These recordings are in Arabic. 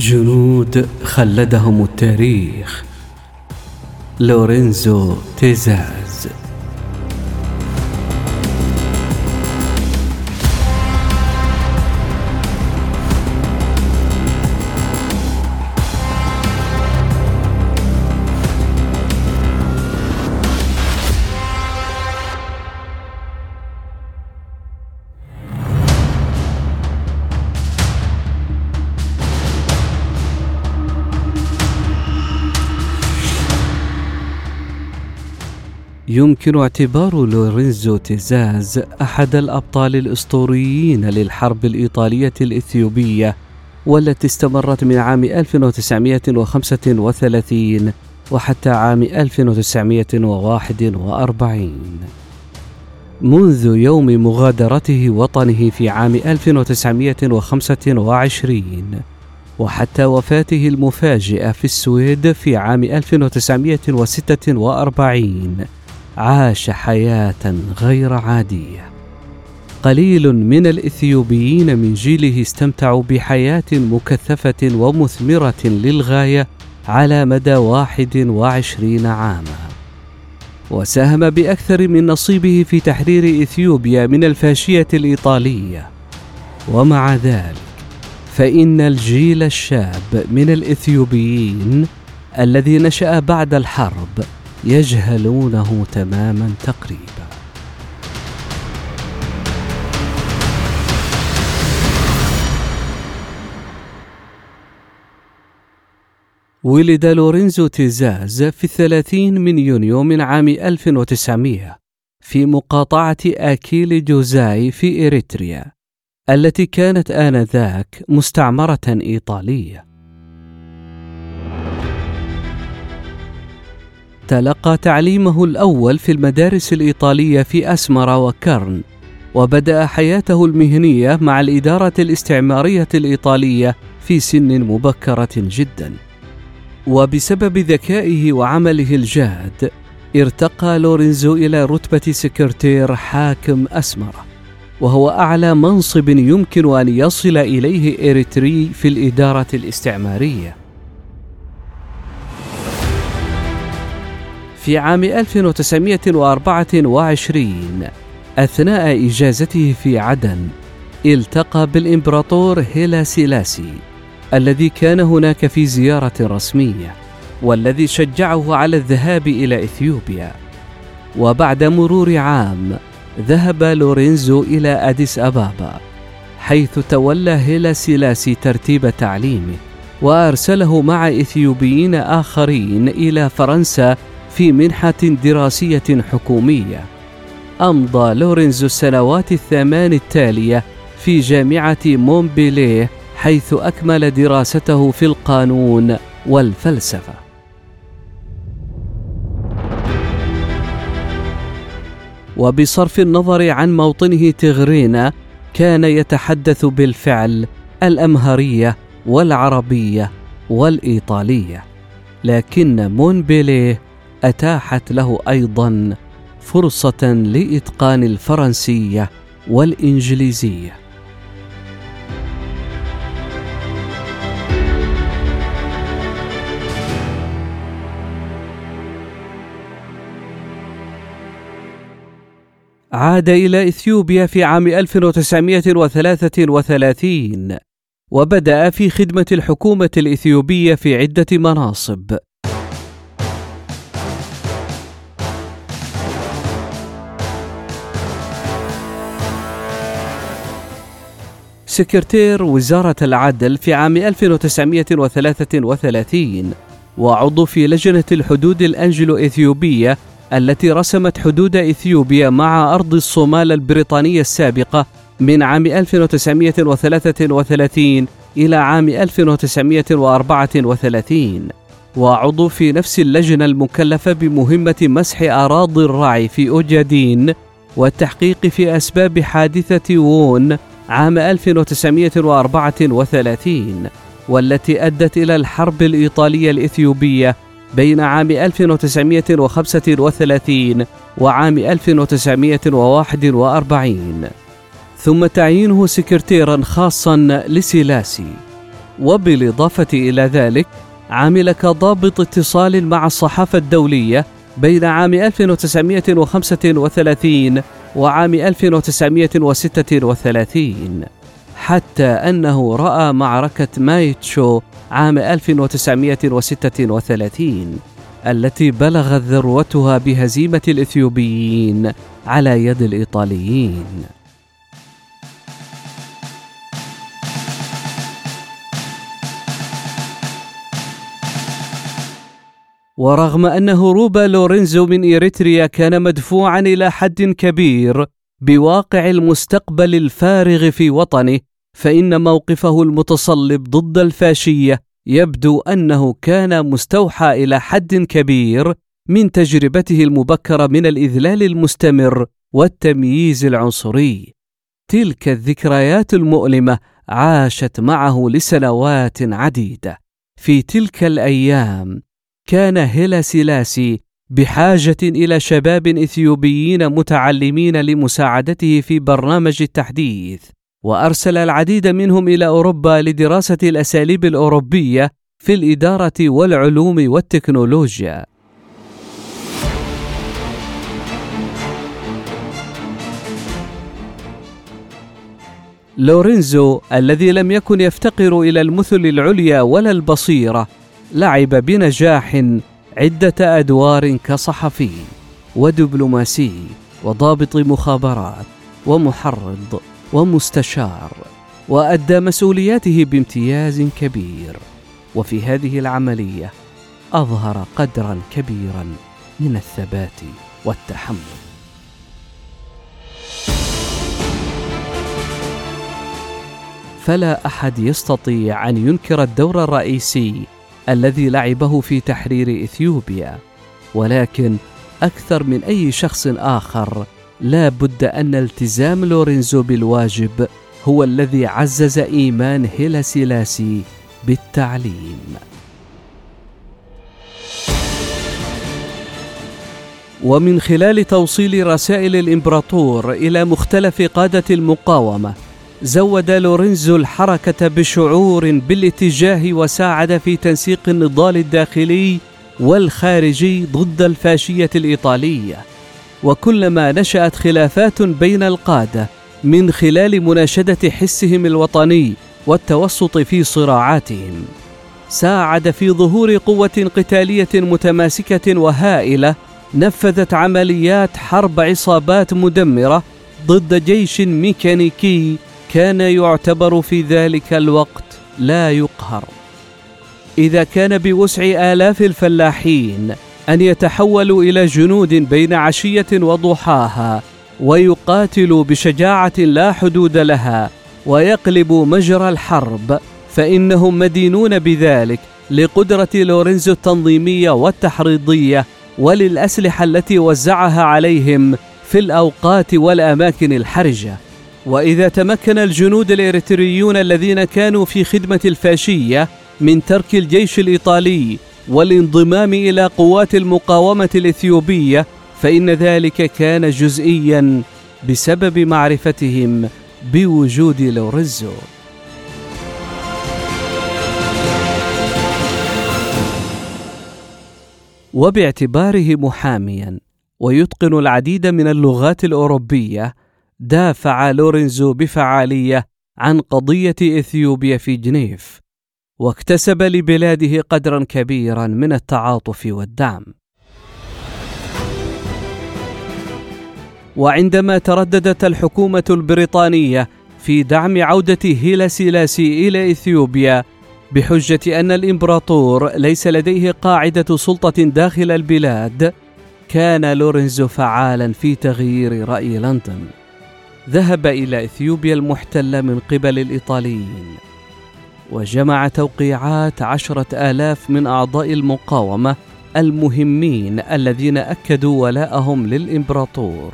جنود خلدهم التاريخ. لورينزو تيزاز يمكن اعتبار لورينزو تيزاز أحد الأبطال الأسطوريين للحرب الإيطالية الإثيوبية والتي استمرت من عام 1935 وحتى عام 1941 منذ يوم مغادرته وطنه في عام 1925 وحتى وفاته المفاجئة في السويد في عام 1946 عاش حياة غير عادية. قليل من الإثيوبيين من جيله استمتعوا بحياة مكثفة ومثمرة للغاية على مدى واحد وعشرين عاما. وساهم بأكثر من نصيبه في تحرير إثيوبيا من الفاشية الإيطالية. ومع ذلك فإن الجيل الشاب من الإثيوبيين الذي نشأ بعد الحرب يجهلونه تماما تقريبا. ولد لورينزو تيزاز في الثلاثين من يونيو من عام 1900 في مقاطعة آكيل جوزاي في إريتريا التي كانت آنذاك مستعمرة إيطالية. تلقى تعليمه الأول في المدارس الإيطالية في أسمر وكرن وبدأ حياته المهنية مع الإدارة الاستعمارية الإيطالية في سن مبكرة جدا. وبسبب ذكائه وعمله الجاد ارتقى لورينزو إلى رتبة سكرتير حاكم أسمرة وهو أعلى منصب يمكن أن يصل إليه إريتري في الإدارة الاستعمارية. في عام 1924 أثناء إجازته في عدن التقى بالإمبراطور هيلا سيلاسي الذي كان هناك في زيارة رسمية والذي شجعه على الذهاب إلى إثيوبيا. وبعد مرور عام ذهب لورينزو إلى أديس أبابا حيث تولى هيلا سيلاسي ترتيب تعليمه وأرسله مع إثيوبيين آخرين إلى فرنسا في منحة دراسية حكومية. أمضى لورينزو السنوات الثمان التالية في جامعة مونبيليه حيث أكمل دراسته في القانون والفلسفة. وبصرف النظر عن موطنه تغرينا كان يتحدث بالفعل الأمهرية والعربية والإيطالية. لكن مونبيليه أتاحت له أيضا فرصة لإتقان الفرنسية والإنجليزية. عاد إلى إثيوبيا في عام 1933 وبدأ في خدمة الحكومة الإثيوبية في عدة مناصب. سكرتير وزارة العدل في عام 1933 وعضو في لجنة الحدود الأنجلو إثيوبية التي رسمت حدود إثيوبيا مع أرض الصومال البريطانية السابقة من عام 1933 إلى عام 1934 وعضو في نفس اللجنة المكلفة بمهمة مسح أراضي الرعي في أوجادين والتحقيق في أسباب حادثة وون عام 1934 والتي أدت إلى الحرب الإيطالية الإثيوبية بين عام 1935 وعام 1941 ثم تعيينه سكرتيرا خاصا لسيلاسي. وبالإضافة إلى ذلك عمل كضابط اتصال مع الصحافة الدولية بين عام 1935 وعام 1936 حتى أنه رأى معركة مايتشو عام 1936 التي بلغت ذروتها بهزيمة الإثيوبيين على يد الإيطاليين. ورغم أن هروب لورينزو من إريتريا كان مدفوعا إلى حد كبير بواقع المستقبل الفارغ في وطنه فإن موقفه المتصلب ضد الفاشية يبدو أنه كان مستوحى إلى حد كبير من تجربته المبكرة من الإذلال المستمر والتمييز العنصري. تلك الذكريات المؤلمة عاشت معه لسنوات عديدة. في تلك الأيام كان هيلا سيلاسي بحاجة إلى شباب إثيوبيين متعلمين لمساعدته في برنامج التحديث، وأرسل العديد منهم إلى أوروبا لدراسة الأساليب الأوروبية في الإدارة والعلوم والتكنولوجيا. لورينزو الذي لم يكن يفتقر إلى المثل العليا ولا البصيرة لعب بنجاح عدة أدوار كصحفي ودبلوماسي وضابط مخابرات ومحرض ومستشار وأدى مسؤولياته بامتياز كبير. وفي هذه العملية أظهر قدرا كبيرا من الثبات والتحمل. فلا أحد يستطيع أن ينكر الدور الرئيسي الذي لعبه في تحرير إثيوبيا. ولكن أكثر من أي شخص آخر لا بد أن التزام لورينزو بالواجب هو الذي عزز إيمان هيلا سيلاسي بالتعليم. ومن خلال توصيل رسائل الإمبراطور إلى مختلف قادة المقاومة زود لورينزو الحركة بشعور بالاتجاه وساعد في تنسيق النضال الداخلي والخارجي ضد الفاشية الإيطالية. وكلما نشأت خلافات بين القادة من خلال مناشدة حسهم الوطني والتوسط في صراعاتهم ساعد في ظهور قوة قتالية متماسكة وهائلة نفذت عمليات حرب عصابات مدمرة ضد جيش ميكانيكي كان يعتبر في ذلك الوقت لا يقهر. إذا كان بوسع آلاف الفلاحين أن يتحولوا إلى جنود بين عشية وضحاها ويقاتلوا بشجاعة لا حدود لها ويقلبوا مجرى الحرب فإنهم مدينون بذلك لقدرة لورينزو التنظيمية والتحريضية وللأسلحة التي وزعها عليهم في الأوقات والأماكن الحرجة. وإذا تمكن الجنود الإريتريون الذين كانوا في خدمة الفاشية من ترك الجيش الإيطالي والانضمام إلى قوات المقاومة الإثيوبية فإن ذلك كان جزئيا بسبب معرفتهم بوجود لورينزو وباعتباره محاميا ويتقن العديد من اللغات الأوروبية دافع لورينزو بفعالية عن قضية إثيوبيا في جنيف واكتسب لبلاده قدرا كبيرا من التعاطف والدعم. وعندما ترددت الحكومة البريطانية في دعم عودة هيلا سيلاسي إلى إثيوبيا بحجة أن الإمبراطور ليس لديه قاعدة سلطة داخل البلاد كان لورينزو فعالا في تغيير رأي لندن. ذهب إلى إثيوبيا المحتلة من قبل الإيطاليين وجمع توقيعات عشرة آلاف من أعضاء المقاومة المهمين الذين أكدوا ولاءهم للإمبراطور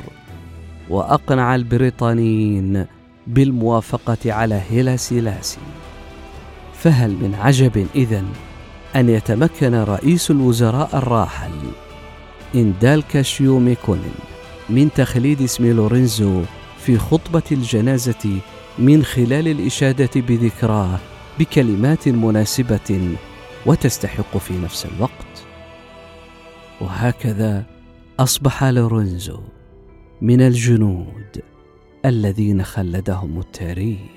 وأقنع البريطانيين بالموافقة على هيلا سيلاسي فهل من عجب إذن أن يتمكن رئيس الوزراء الراحل اندال كاشيومي كونن من تخليد اسم لورينزو في خطبة الجنازة من خلال الإشادة بذكراه بكلمات مناسبة وتستحق في نفس الوقت. وهكذا أصبح لورينزو من الجنود الذين خلدهم التاريخ.